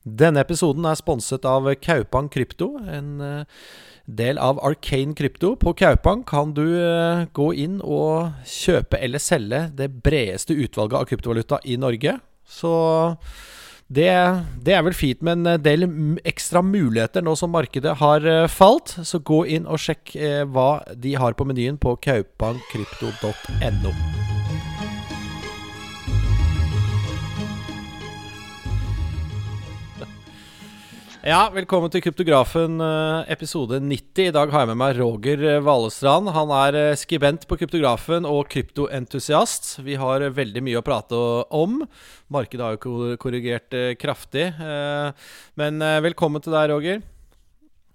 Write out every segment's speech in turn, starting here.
Denne episoden er sponset av Kaupang Krypto, en eh, del av Arcane Krypto. På Kaupang kan du eh, gå inn og kjøpe eller selge det bredeste utvalget av kryptovaluta i Norge. Så det, det, er vel fint med en del ekstra muligheter nå som markedet har eh, falt. Så gå inn og sjekk hva de har på menyen på kaupangkrypto.no. Ja, velkommen til Kryptografen eh, episode 90. I dag har jeg med meg Roger eh, Valestrand. Han er eh, skribent på Kryptografen og kryptoentusiast. Vi har veldig mye å prate om. Markedet har jo korrigert kraftig. Men velkommen til deg, Roger.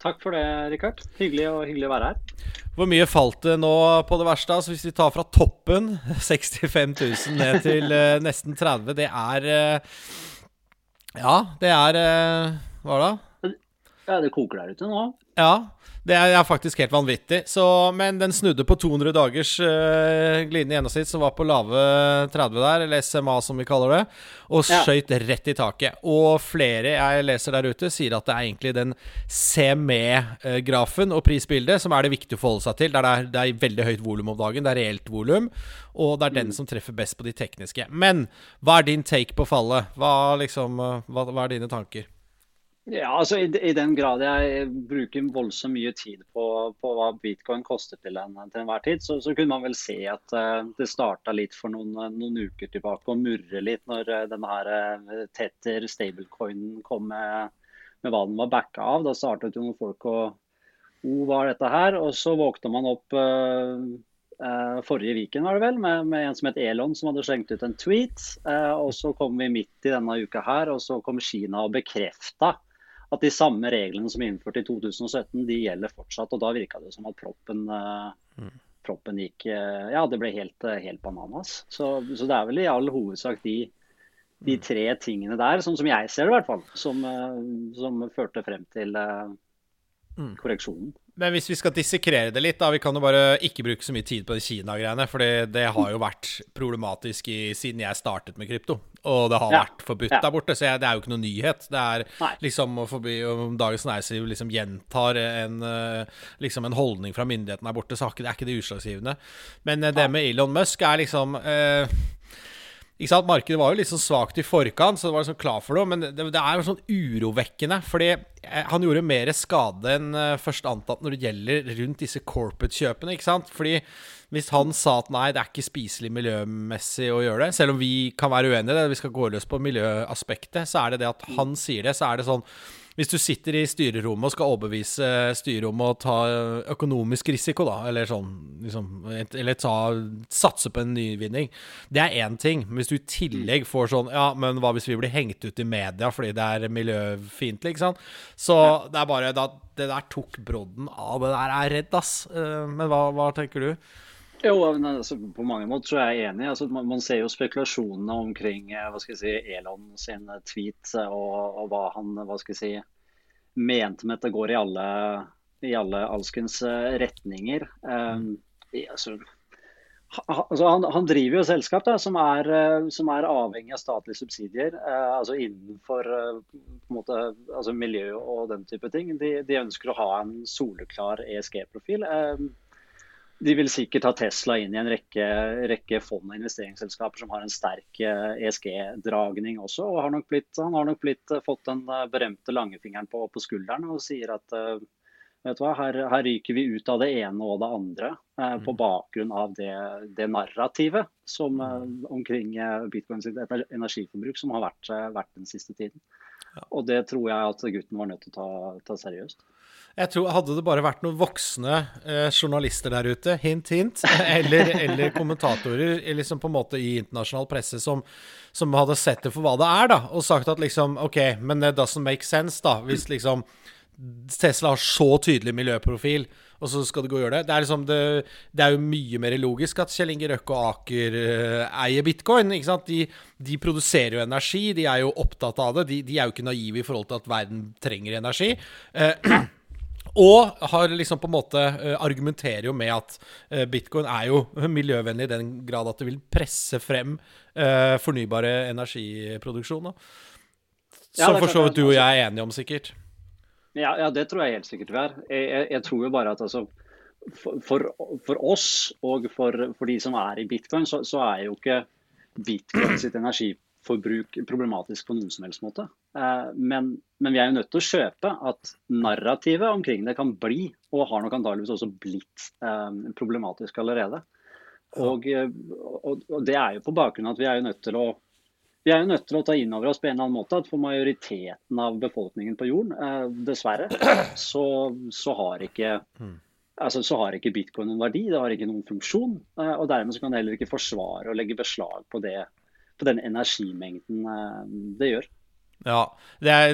Takk for det, Rikard. Hyggelig, og hyggelig å være her. Hvor mye falt det nå på det verste? Altså Hvis vi tar fra toppen, 65 000 ned til nesten 30 det er Ja, det er hva da? Ja, det koker der ute nå. Ja, det er, faktisk helt vanvittig. Så, men den snudde på 200 dagers uh, glidende gjennomsnitt, som var på lave 30 der, eller SMA som vi kaller det, og ja. skøyt rett i taket. Og flere jeg leser der ute, sier at det er egentlig den CME-grafen og prisbildet som er det viktige å forholde seg til. Der det er, det er veldig høyt volum om dagen, det er reelt volum, og det er den mm. som treffer best på de tekniske. Men hva er din take på fallet? Hva, liksom, hva, hva er dine tanker? Ja, altså i, i, den grad jeg bruker voldsomt mye tid på, på hva bitcoin koster til, en, til enhver tid, så, så, kunne man vel se at uh, det starta litt for noen, noen, uker tilbake og murre litt når uh, denne her uh, Tetter stablecoinen kom med, med, hva den var backa av. Da startet jo noen folk å O, hva er dette her? Og så våkna man opp forrige viken var det vel, med, med, en som het Elon, som hadde slengt ut en tweet. og så kom vi midt i denne uka her, og så kom Kina og bekrefta at de samme reglene som er innført i 2017, de gjelder fortsatt. Og da virka det som at proppen, mm. proppen gikk eh, Ja, det ble helt, eh, helt bananas. Så, så, det er vel i all hovedsak de, de, mm. tre tingene der, sånn som jeg ser det i hvert fall, som, som førte frem til mm. korreksjonen. Men hvis vi skal dissekrere det litt, da Vi kan jo bare ikke bruke så mye tid på de Kina-greiene. For det har jo vært problematisk i, siden jeg startet med krypto. Og det har ja. vært forbudt ja. der borte, så jeg, det er jo ikke noe nyhet. Det er Nei. liksom å forby Om Dagens Næringsliv liksom gjentar en, eh, liksom en holdning fra myndighetene der borte, så er ikke det utslagsgivende. Men eh, det med Elon Musk er liksom eh, ikke sant, Markedet var jo litt sånn svakt i forkant, så det var liksom klar for noe. Men det, det er jo sånn urovekkende. Fordi eh, han gjorde mer skade enn uh, først antatt når det gjelder rundt disse corporate-kjøpene. ikke sant? Fordi hvis han sa at nei, det er ikke spiselig miljømessig å gjøre det, selv om vi kan være uenige i det, vi skal gå løs på miljøaspektet, så er det det at han sier det, så er det sånn hvis du sitter i styrerommet og skal overbevise styret om å ta økonomisk risiko, da, eller sånn liksom, Eller ta, satse på en nyvinning, det er én ting. Men hvis du i tillegg mm. får sånn Ja, men hva hvis vi blir hengt ut i media fordi det er miljøfiendtlig, ikke sant? Så det er bare da, Det der tok brodden av. Det der er redd, ass. Eh, men hva, hva tenker du? Jo, altså, På mange måter så er jeg enig. Altså, man, man, ser jo spekulasjonene omkring eh, hva skal jeg si, Elon sin eh, tweet eh, og, og hva han hva skal jeg si, mente med at det går i alle, i alle alskens retninger. Um, altså, han, han, driver jo et selskap da, som, er, som, er, avhengig av statlige subsidier. Uh, altså innenfor uh, måte, altså miljø og den type ting. De, de ønsker å ha en soleklar ESG-profil. Uh, de vil sikkert ha Tesla inn i en rekke, rekke fond og investeringsselskaper som har en sterk ESG-dragning eh, e også. og har nok blitt, Han har nok blitt, eh, fått den eh, berømte langfingeren på, på skulderen og sier at vet du hva, her, her, ryker vi ut av det ene og det andre eh, på mm. bakgrunn av det, det narrativet som, eh, omkring bitcoins energiforbruk som har vært, vært den siste tiden. Og det tror jeg at gutten var nødt til å ta, ta seriøst. Jeg tror Hadde det bare vært noen voksne eh, journalister der ute, hint, hint, eller, eller, kommentatorer liksom på en måte i internasjonal presse som, som, hadde sett det for hva det er, da, og sagt at liksom OK, men it doesn't make sense, da, hvis liksom Tesla har så tydelig miljøprofil, og så skal det gå og gjøre det. Det er, liksom det, det er jo mye mer logisk at Kjell Inge Røkke og Aker uh, eier bitcoin. ikke sant? De, de, produserer jo energi, de er jo opptatt av det. De, de, er jo ikke naive i forhold til at verden trenger energi. Uh, Og har liksom på en måte uh, argumenterer jo med at uh, bitcoin er jo miljøvennlig i den grad at det vil presse frem uh, fornybare energiproduksjon. Som for så vidt du og jeg er enige om, sikkert. Ja, ja, det tror jeg helt sikkert vi er. Jeg, jeg, jeg tror jo bare at altså, for, for, for, oss og for, for, de som er i bitcoin, så, så, er jo ikke bitcoin sitt energiforbruk problematisk på noen som helst måte. Eh, men, men, vi er jo nødt til å kjøpe at narrativet omkring det kan bli, og har nok antageligvis også blitt, eh, problematisk allerede. Og, eh, og, og, det er jo på bakgrunn av at vi er jo nødt til å vi er jo nødt til å ta inn over oss på en eller annen måte at for majoriteten av befolkningen på jorden, dessverre, så, så, har ikke, mm. altså, så, har ikke bitcoin noen verdi, det har ikke noen funksjon. Og dermed så kan det heller ikke forsvare å legge beslag på, det, på den energimengden eh, det gjør. Ja. Det er,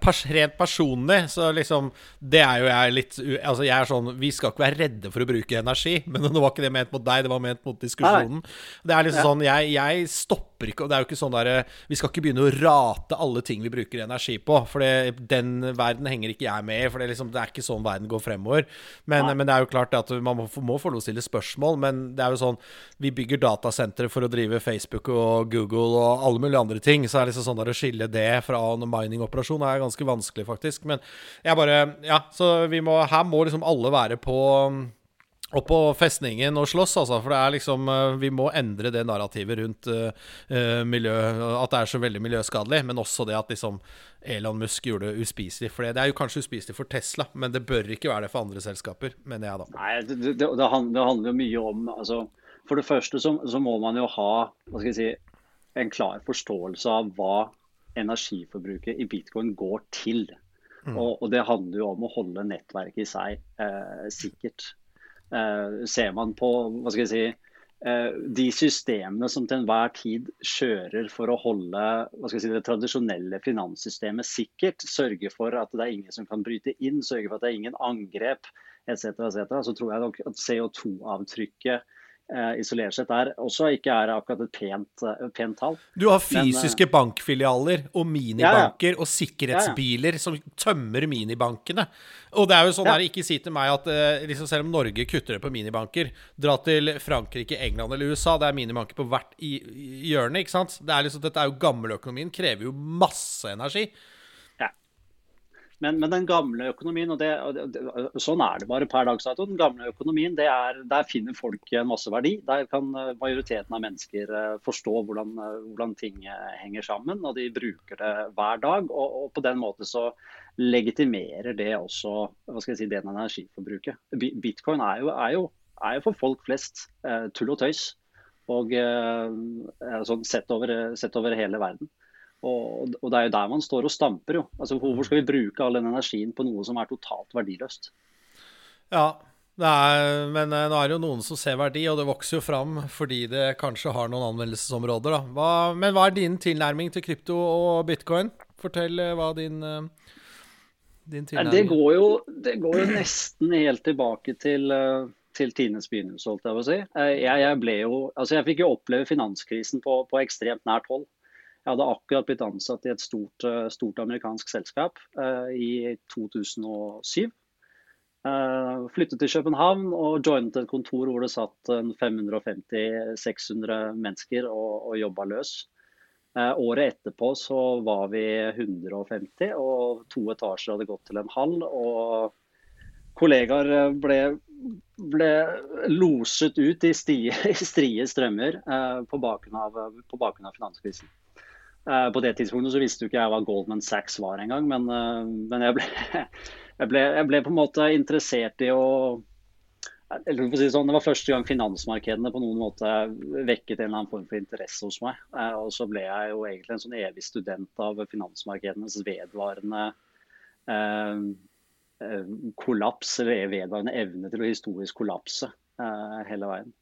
pers, rent personlig så liksom Det er jo jeg litt Altså jeg er sånn Vi skal ikke være redde for å bruke energi, men nå var ikke det ment mot deg, det var ment mot diskusjonen. Det er liksom ja. sånn jeg, jeg, stopper ikke Det er jo ikke sånn der Vi skal ikke begynne å rate alle ting vi bruker energi på, for det, den verden henger ikke jeg med i. For det, liksom, det, er ikke sånn verden går fremover. Men, men, det er jo klart at man må, må få lov å stille spørsmål. Men det er jo sånn Vi bygger datasentre for å drive Facebook og Google og alle mulige andre ting. Så er det liksom sånn der å skille det fra en mining-operasjon er ganske vanskelig, faktisk. Men jeg bare Ja, så vi må Her må liksom alle være på opp på festningen og slåss, altså. For det er liksom eh, Vi må endre det narrativet rundt uh, miljø At det er så veldig miljøskadelig. Men også det at liksom Elon Musk gjorde det uspiselig. For det, det er jo kanskje uspiselig for Tesla, men det bør ikke være det for andre selskaper, mener jeg da. Nei, det, det, det handler jo mye om altså, For det første så, så, må man jo ha hva skal jeg si, en klar forståelse av hva energiforbruket i bitcoin går til. Mm. Og, og, det handler jo om å holde nettverket i seg eh, sikkert. Eh, ser man på hva skal jeg si, eh, de systemene som til enhver tid kjører for å holde hva skal jeg si, det tradisjonelle finanssystemet sikkert, sørge for at det er ingen som kan bryte inn, sørge for at det er ingen angrep etc., etc., så tror jeg nok at CO2-avtrykket eh, isolert sett er, også ikke er akkurat et pent, uh, pent tall. Du har fysiske Men, uh, bankfilialer og minibanker ja, ja. og sikkerhetsbiler ja, som tømmer minibankene. Og det er jo sånn her, ikke si til meg at liksom selv om Norge kutter det på minibanker, dra til Frankrike, England eller USA, det er minibanker på hvert hjørne, ikke sant? Det er liksom, dette er jo gammeløkonomien, krever jo masse energi. Men, men, den gamle økonomien, og, det, og det, sånn er det bare per dato. Den gamle økonomien, er, Der finner folk en masse verdi. Der kan eh, majoriteten av mennesker eh, forstå hvordan, eh, hvordan ting henger sammen. Og de bruker det hver dag. Og, og, på den måten så legitimerer det også hva skal jeg si, den energiforbruket. Bitcoin er jo, er jo, er jo for folk flest tull og tøys. Og sånn sett over, sett over hele verden. Og, og, det er jo der man står og stamper, jo. Altså, hvorfor skal vi bruke all den energien på noe som er totalt verdiløst? Ja, er, men eh, nå er det jo noen som ser verdi, og det vokser jo fram fordi det kanskje har noen anvendelsesområder. Da. Hva, men hva er din tilnærming til krypto og bitcoin? Fortell eh, hva din, eh, din tilnærming det går, jo, det går jo nesten helt tilbake til til tidenes begynnelse, holdt jeg på å si. Jeg, jeg, ble jo, altså jeg fikk jo oppleve finanskrisen på, på ekstremt nært hold. Jeg hadde akkurat blitt ansatt i et stort, eh, stort amerikansk selskap uh, i 2007. Uh, flyttet til København og joinet et kontor hvor det satt 550-600 mennesker og, og jobba løs. Uh, året etterpå så var vi 150, og to etasjer hadde gått til en halv. Og kollegaer ble, ble loset ut i, stie, strie strømmer på bakgrunn av, av finanskrisen. Uh, på det tidspunktet så visste jo ikke jeg hva Goldman Sachs var engang, men, uh, men jeg, ble, jeg, ble, jeg, ble, på en måte interessert i å si sånn, det var første gang finansmarkedene på noen måte vekket en eller annen form for interesse hos meg. Uh, og så ble jeg jo egentlig en sånn evig student av finansmarkedenes vedvarende kollaps, eller vedvarende evne til å historisk kollapse hele veien.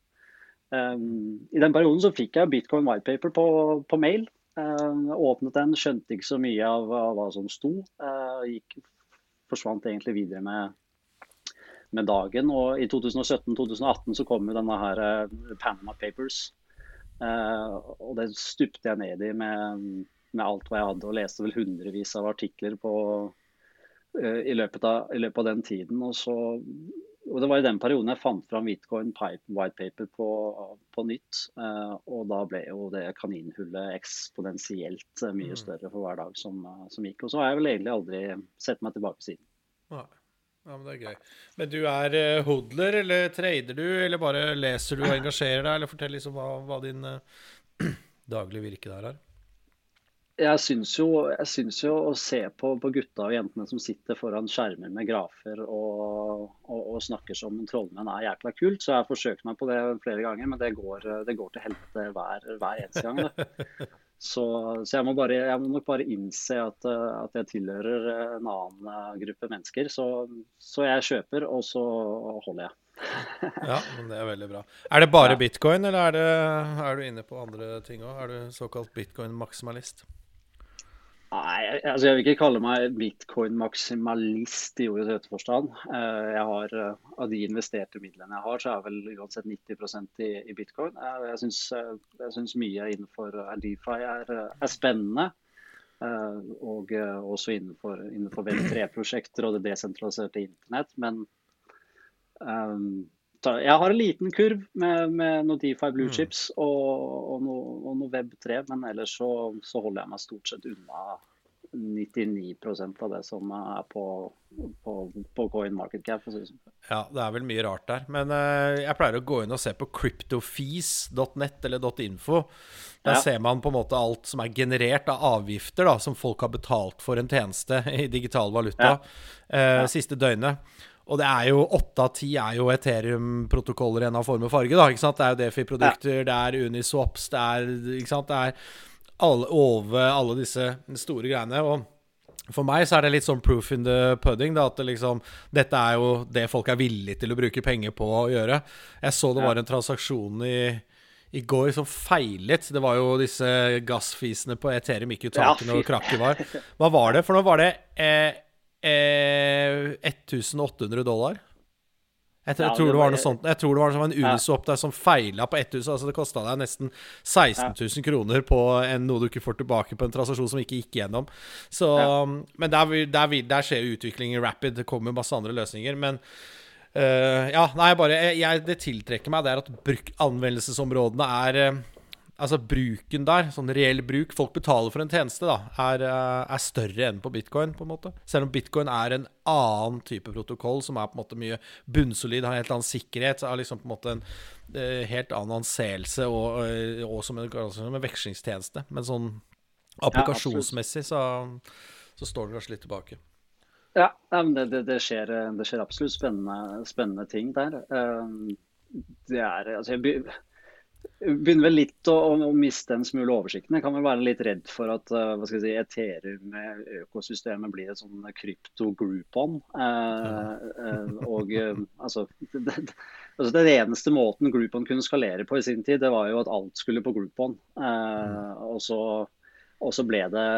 Um, I den perioden så fikk jeg bitcoin whitepaper på, på mail. Uh, åpnet den, skjønte ikke så mye av, av hva som sto. Uh, gikk, forsvant egentlig videre med, med dagen. Og i 2017-2018 så kom jo denne her uh, Panama Papers. og det stupte jeg ned i med, med, alt hva jeg hadde, og leste vel hundrevis av artikler på, i løpet, av, i, løpet av, den tiden. Og så og Det var i den perioden jeg fant fram Bitcoin white paper på, på nytt. Uh, og da ble jo det kaninhullet eksponentielt mye mm. større for hver dag som, som, gikk. Og så har jeg vel egentlig aldri sett meg tilbake siden. Ja, men det er gøy. Men du er hodler, eller trader du, eller bare leser du og engasjerer deg? Eller fortell liksom hva, hva din daglige virke der er jeg syns jo, jo å se på, på, gutta og jentene som sitter foran skjermer med grafer og, og, og snakker som trollmenn er jækla kult. Så jeg har forsøkt meg på det flere ganger, men det går, det går til helvete hver, hver eneste gang. Så, så jeg, må bare, jeg, må nok bare innse at, at, jeg tilhører en annen gruppe mennesker. Så, så jeg kjøper, og så holder jeg. Ja, men det er veldig bra. Er det bare bitcoin, eller er, det, er du inne på andre ting òg? Er du såkalt bitcoin-maksimalist? Nei, altså jeg vil ikke kalle meg bitcoin-maksimalist i ordets rette forstand. Eh, jeg har, eh, Av de investerte midlene jeg har, så er vel uansett 90 i, i bitcoin. Eh, jeg syns mye innenfor DeFi er, er spennende. Og også innenfor, innenfor Web3-prosjekter og det desentraliserte internett. Men um, jeg har en liten kurv med, med noen DeFi blue mm. chips og, og, noe, noe Web3, men ellers så, så, holder jeg meg stort sett unna 99 av det som er på, på, på coin market cap. Sånn. Ja, det er vel mye rart der. Men uh, jeg pleier å gå inn og se på cryptofees.net eller .info. Der ja. ser man på en måte alt som er generert av avgifter da, som folk har betalt for en tjeneste i digital valuta ja. uh, siste døgnet. Og det er jo åtte av ti er jo Ethereum-protokoller i en av form og farge. da, ikke sant? Det er jo Defi-produkter, ja. det er Uniswaps, det er ikke sant? Det er alle, over alle disse store greiene. Og for meg så er det litt sånn proof in the pudding. Da, at det liksom, dette er jo det folk er villige til å bruke penger på å gjøre. Jeg så det var en transaksjon i, i går som feilet. Det var jo disse gassfisene på Ethereum gikk jo taket når krakket var. Hva var det? For nå var det eh, eh, 1800 dollar. Jeg, jeg, tror det var noe sånt Jeg tror det var en Uniswap der som feila på 1000. Altså det kosta deg nesten 16 000 kroner på en, noe du ikke får tilbake på en transaksjon som ikke gikk gjennom. Så, men der, der, der skjer jo utvikling rapid. Det kommer masse andre løsninger. Men uh, ja, nei, bare jeg, Det tiltrekker meg det er at bruk, anvendelsesområdene er uh, Altså bruken der, sånn reell bruk, folk betaler for en tjeneste, da, er, eh, er, større enn på bitcoin, på en måte. Selv om bitcoin er en annen type protokoll, som er på en måte mye bunnsolid, har en helt annen sikkerhet, har liksom på en måte en uh, helt annen anseelse, og, uh, og som, en, altså som, en, vekslingstjeneste. Men sånn applikasjonsmessig så, så står det kanskje litt tilbake. Ja, det, det, det, skjer, det skjer, absolutt spennende, spennende ting der. Det er altså jeg begynner vel litt å, å, miste en smule oversikten. Jeg kan vel være litt redd for at uh, hva skal jeg si, Ethereum-økosystemet blir et sånn krypto-groupon. Uh, uh, og altså, det, altså, Den eneste måten Groupon kunne skalere på i sin tid, det var jo at alt skulle på Groupon. og, så, og så ble det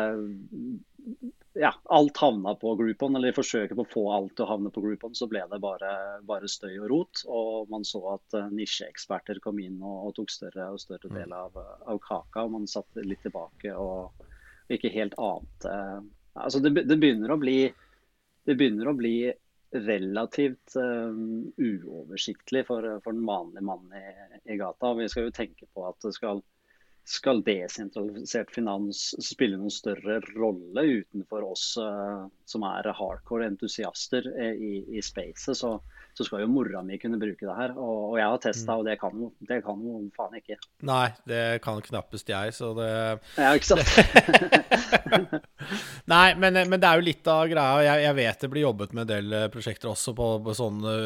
ja, alt havna på Groupon, eller i forsøket på å få alt til å havne på Groupon, så ble det bare, bare støy og rot. Og man så at uh, nisjeeksperter kom inn og, og, tok større og større del mm. av, av, kaka. Og man satt litt tilbake og, og ikke helt ante uh, Altså det, det, begynner å bli det begynner å bli relativt uh, uoversiktlig for, for, den vanlige mannen i, i gata. Vi skal jo tenke på at det skal skal desentralisert finans spille noen større rolle utenfor oss uh, som er hardcore entusiaster uh, i, i spacet, så, så, skal jo mora mi kunne bruke det her. Og, og jeg har testa, mm. og det kan, jo, det kan jo faen ikke. Nei, det kan knappest jeg, så det Ja, ikke sant? Nei, men, men, det er jo litt av greia. Jeg, jeg, vet det blir jobbet med en del eh, prosjekter også på, på sånne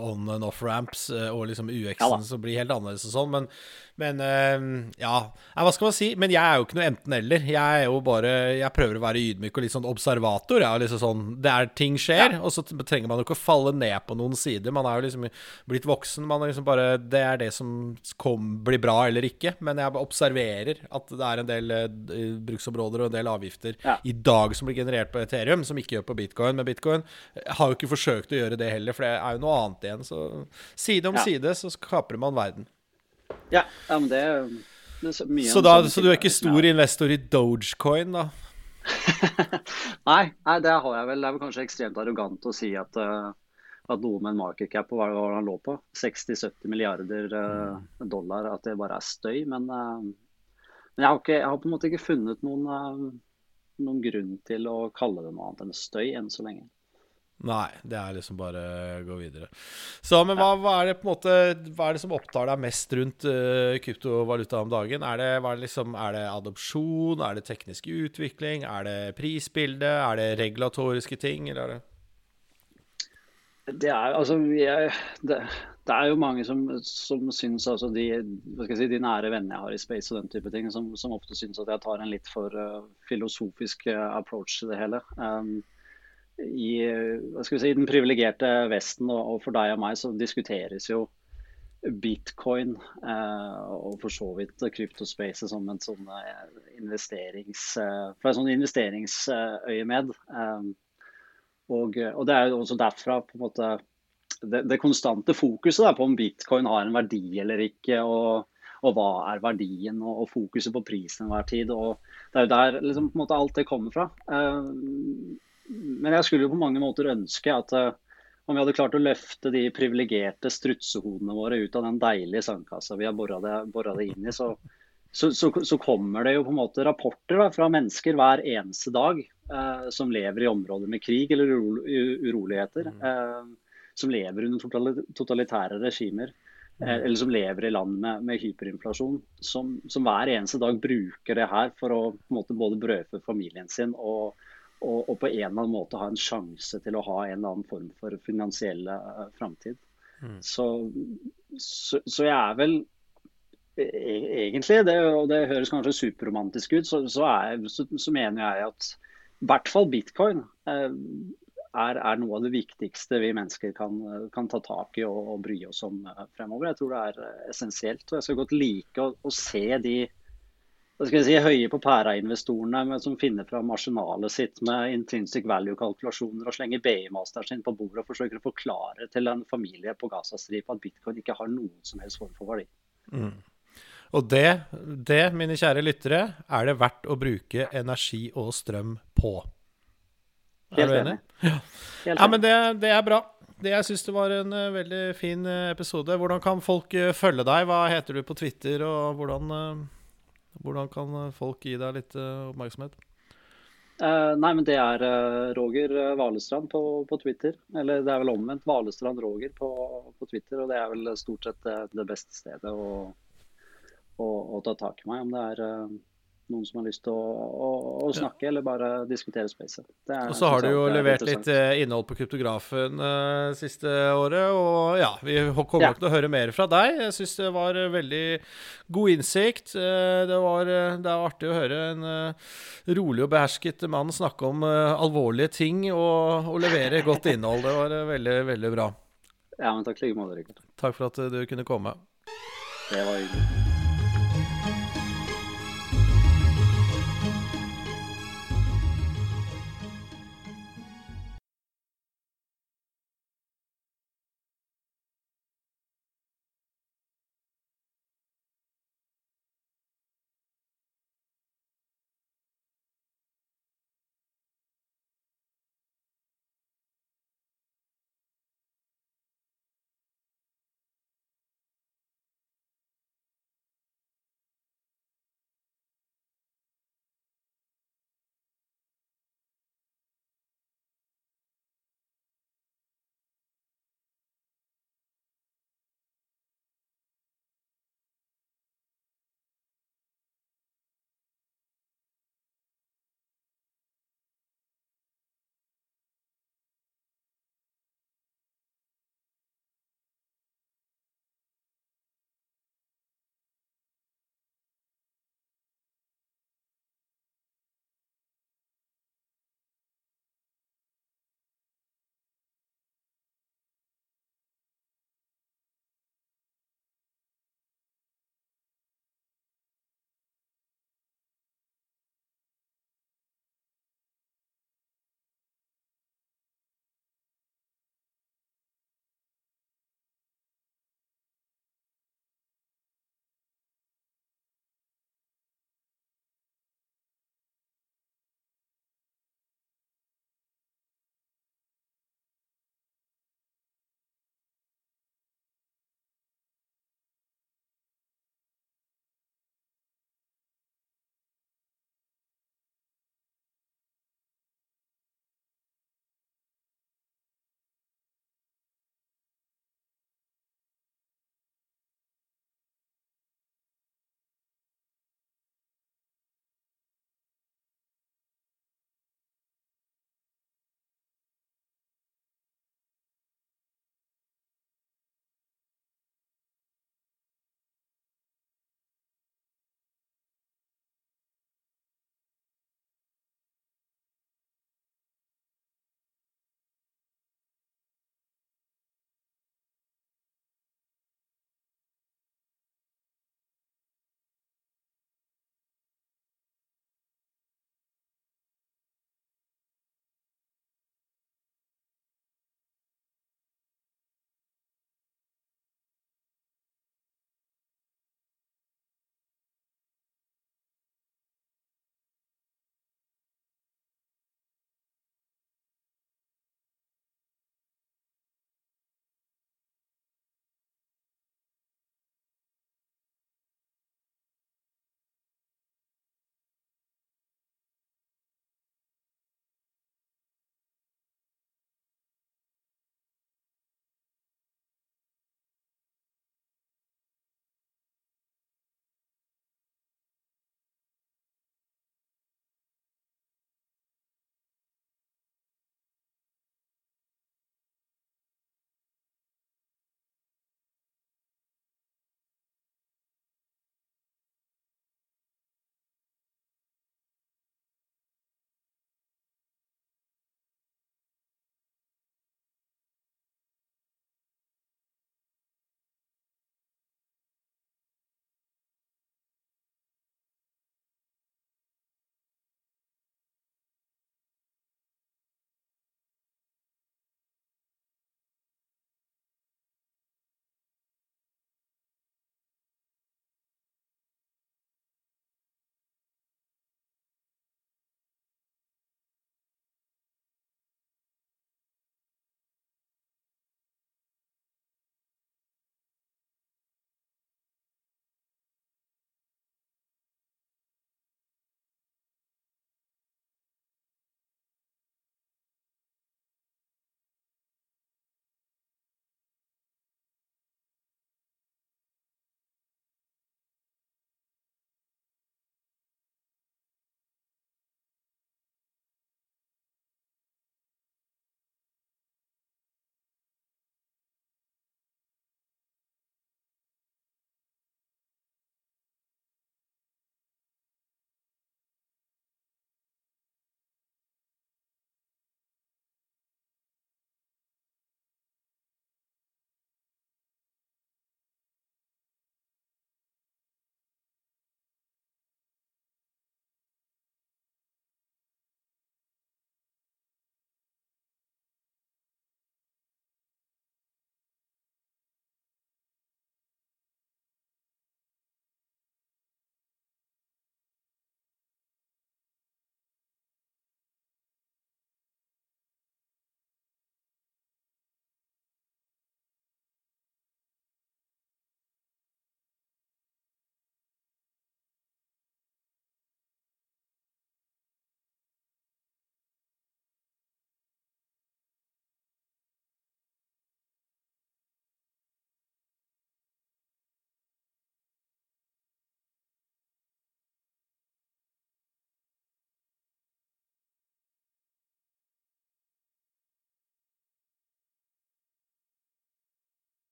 on and off-ramps, og liksom UX-en ja, som blir helt annerledes og sånn, men men uh, ja, hva skal man si? Men jeg er jo ikke noe enten-eller. Jeg er jo bare Jeg prøver å være ydmyk og litt sånn observator. Ja, liksom sånn, det er ting skjer, ja. og så trenger man jo ikke å falle ned på noen sider. Man er jo liksom blitt voksen. Man er liksom bare Det er det som kom, blir bra eller ikke. Men jeg observerer at det er en del uh, bruksområder og en del avgifter ja. i dag som blir generert på Ethereum, som ikke gjør på bitcoin. Men bitcoin har jo ikke forsøkt å gjøre det heller, for det er jo noe annet igjen. Så side om side så skaper man verden. Ja, ja men det, det er mye så, da, så du er ikke stor investor i Dogecoin, da? nei, nei, det har jeg vel. Det er vel kanskje ekstremt arrogant å si at, uh, at noe med en market cap på hva var han lå på, 60-70 milliarder uh, dollar, at det bare er støy. Men, uh, men jeg, har ikke, jeg, har på en måte ikke funnet noen, noen grunn til å kalle det noe annet enn støy enn så lenge. Nei, det er liksom bare å gå videre. Så, men hva, hva, er det på en måte Hva er det som opptar deg mest rundt uh, kryptovaluta om dagen? Er det, er, det liksom, er det, adopsjon? Er det teknisk utvikling? Er det prisbilde? Er det regulatoriske ting? Eller er det det er, altså, jeg, det, det er jo mange som, som syns altså de, si, de, nære vennene jeg har i space og den type ting, som, som ofte syns at jeg tar en litt for uh, filosofisk uh, approach til det hele. Um, i, si, den privilegerte Vesten og, for deg og meg så diskuteres jo bitcoin uh, og for så vidt kryptospacet som en sånn investerings, fra en sånn investeringsøyemed. Og, og, det er jo også derfra på en måte det, det konstante fokuset da, på om bitcoin har en verdi eller ikke. og, og hva er verdien, og, fokuset på prisen hver tid. og Det er jo der liksom, alt det kommer fra. Men jeg skulle jo på mange måter ønske at uh, om vi hadde klart å løfte de privilegerte strutsehodene våre ut av den deilige sandkassa vi har bora det, det, inn i, så, så, så, så, kommer det jo på en måte rapporter da, fra mennesker hver eneste dag eh, som lever i områder med krig eller uro, uroligheter. Mm. Eh, som lever under totalitære regimer. Eh, mm. eller som lever i land med, med hyperinflasjon. Som, som, hver eneste dag bruker det her for å på en måte, både brødfø familien sin og, og, og, på en eller annen måte ha en sjanse til å ha en eller annen form for finansiell uh, framtid. Mm. Så, så, så, jeg er vel e, egentlig, det, og det høres kanskje superromantisk ut, så, så, er, så mener jeg at i hvert fall bitcoin eh, er, er, noe av det viktigste vi mennesker kan, kan ta tak i og, og, bry oss om eh, fremover. Jeg tror det er eh, essensielt. og Jeg skal godt like å, å se de hva skal vi si, høye på pæra-investorene som finner fram arsenalet sitt med intrinsic value-kalkulasjoner og slenger BI-masteren sin på bordet og forsøker å forklare til en familie på Gazastripa at bitcoin ikke har noen som helst form for verdi. Mm. Og det, det, mine kjære lyttere, er det verdt å bruke energi og strøm på. Er du enig? Ja. ja, men det, det, er bra. Det, jeg syns det var en uh, veldig fin uh, episode. Hvordan kan folk uh, følge deg? Hva heter du på Twitter, og hvordan, hvordan kan folk gi deg litt oppmerksomhet? nei, men det er Roger Valestrand på, på, Twitter. Eller det er vel omvendt. Valestrand Roger på, på Twitter. Og det er vel stort sett det, det beste stedet å å, ta tak i meg. Om det er uh, noen som har lyst til å, å, å snakke ja. eller bare diskutere spacet. Og så har du jo levert litt uh, innhold på kryptografen uh, siste året. Og ja, vi kommer nok ja. til å høre mer fra deg. Jeg syns det var veldig god innsikt. Det, var, det er artig å høre en rolig og behersket mann snakke om alvorlige ting og, og levere godt innhold. Det var veldig, veldig bra. Ja, men takk like måte, Rikard. Takk for at du kunne komme. Det var hyggelig.